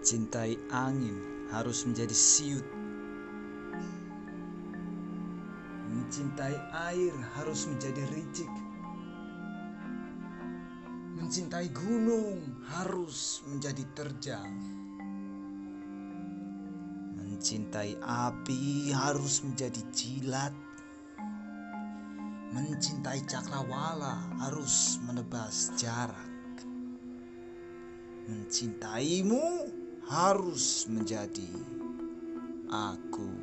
Mencintai angin harus menjadi siut. Mencintai air harus menjadi ricik. Mencintai gunung harus menjadi terjang. Mencintai api harus menjadi jilat. Mencintai cakrawala harus menebas jarak. Mencintaimu harus menjadi aku.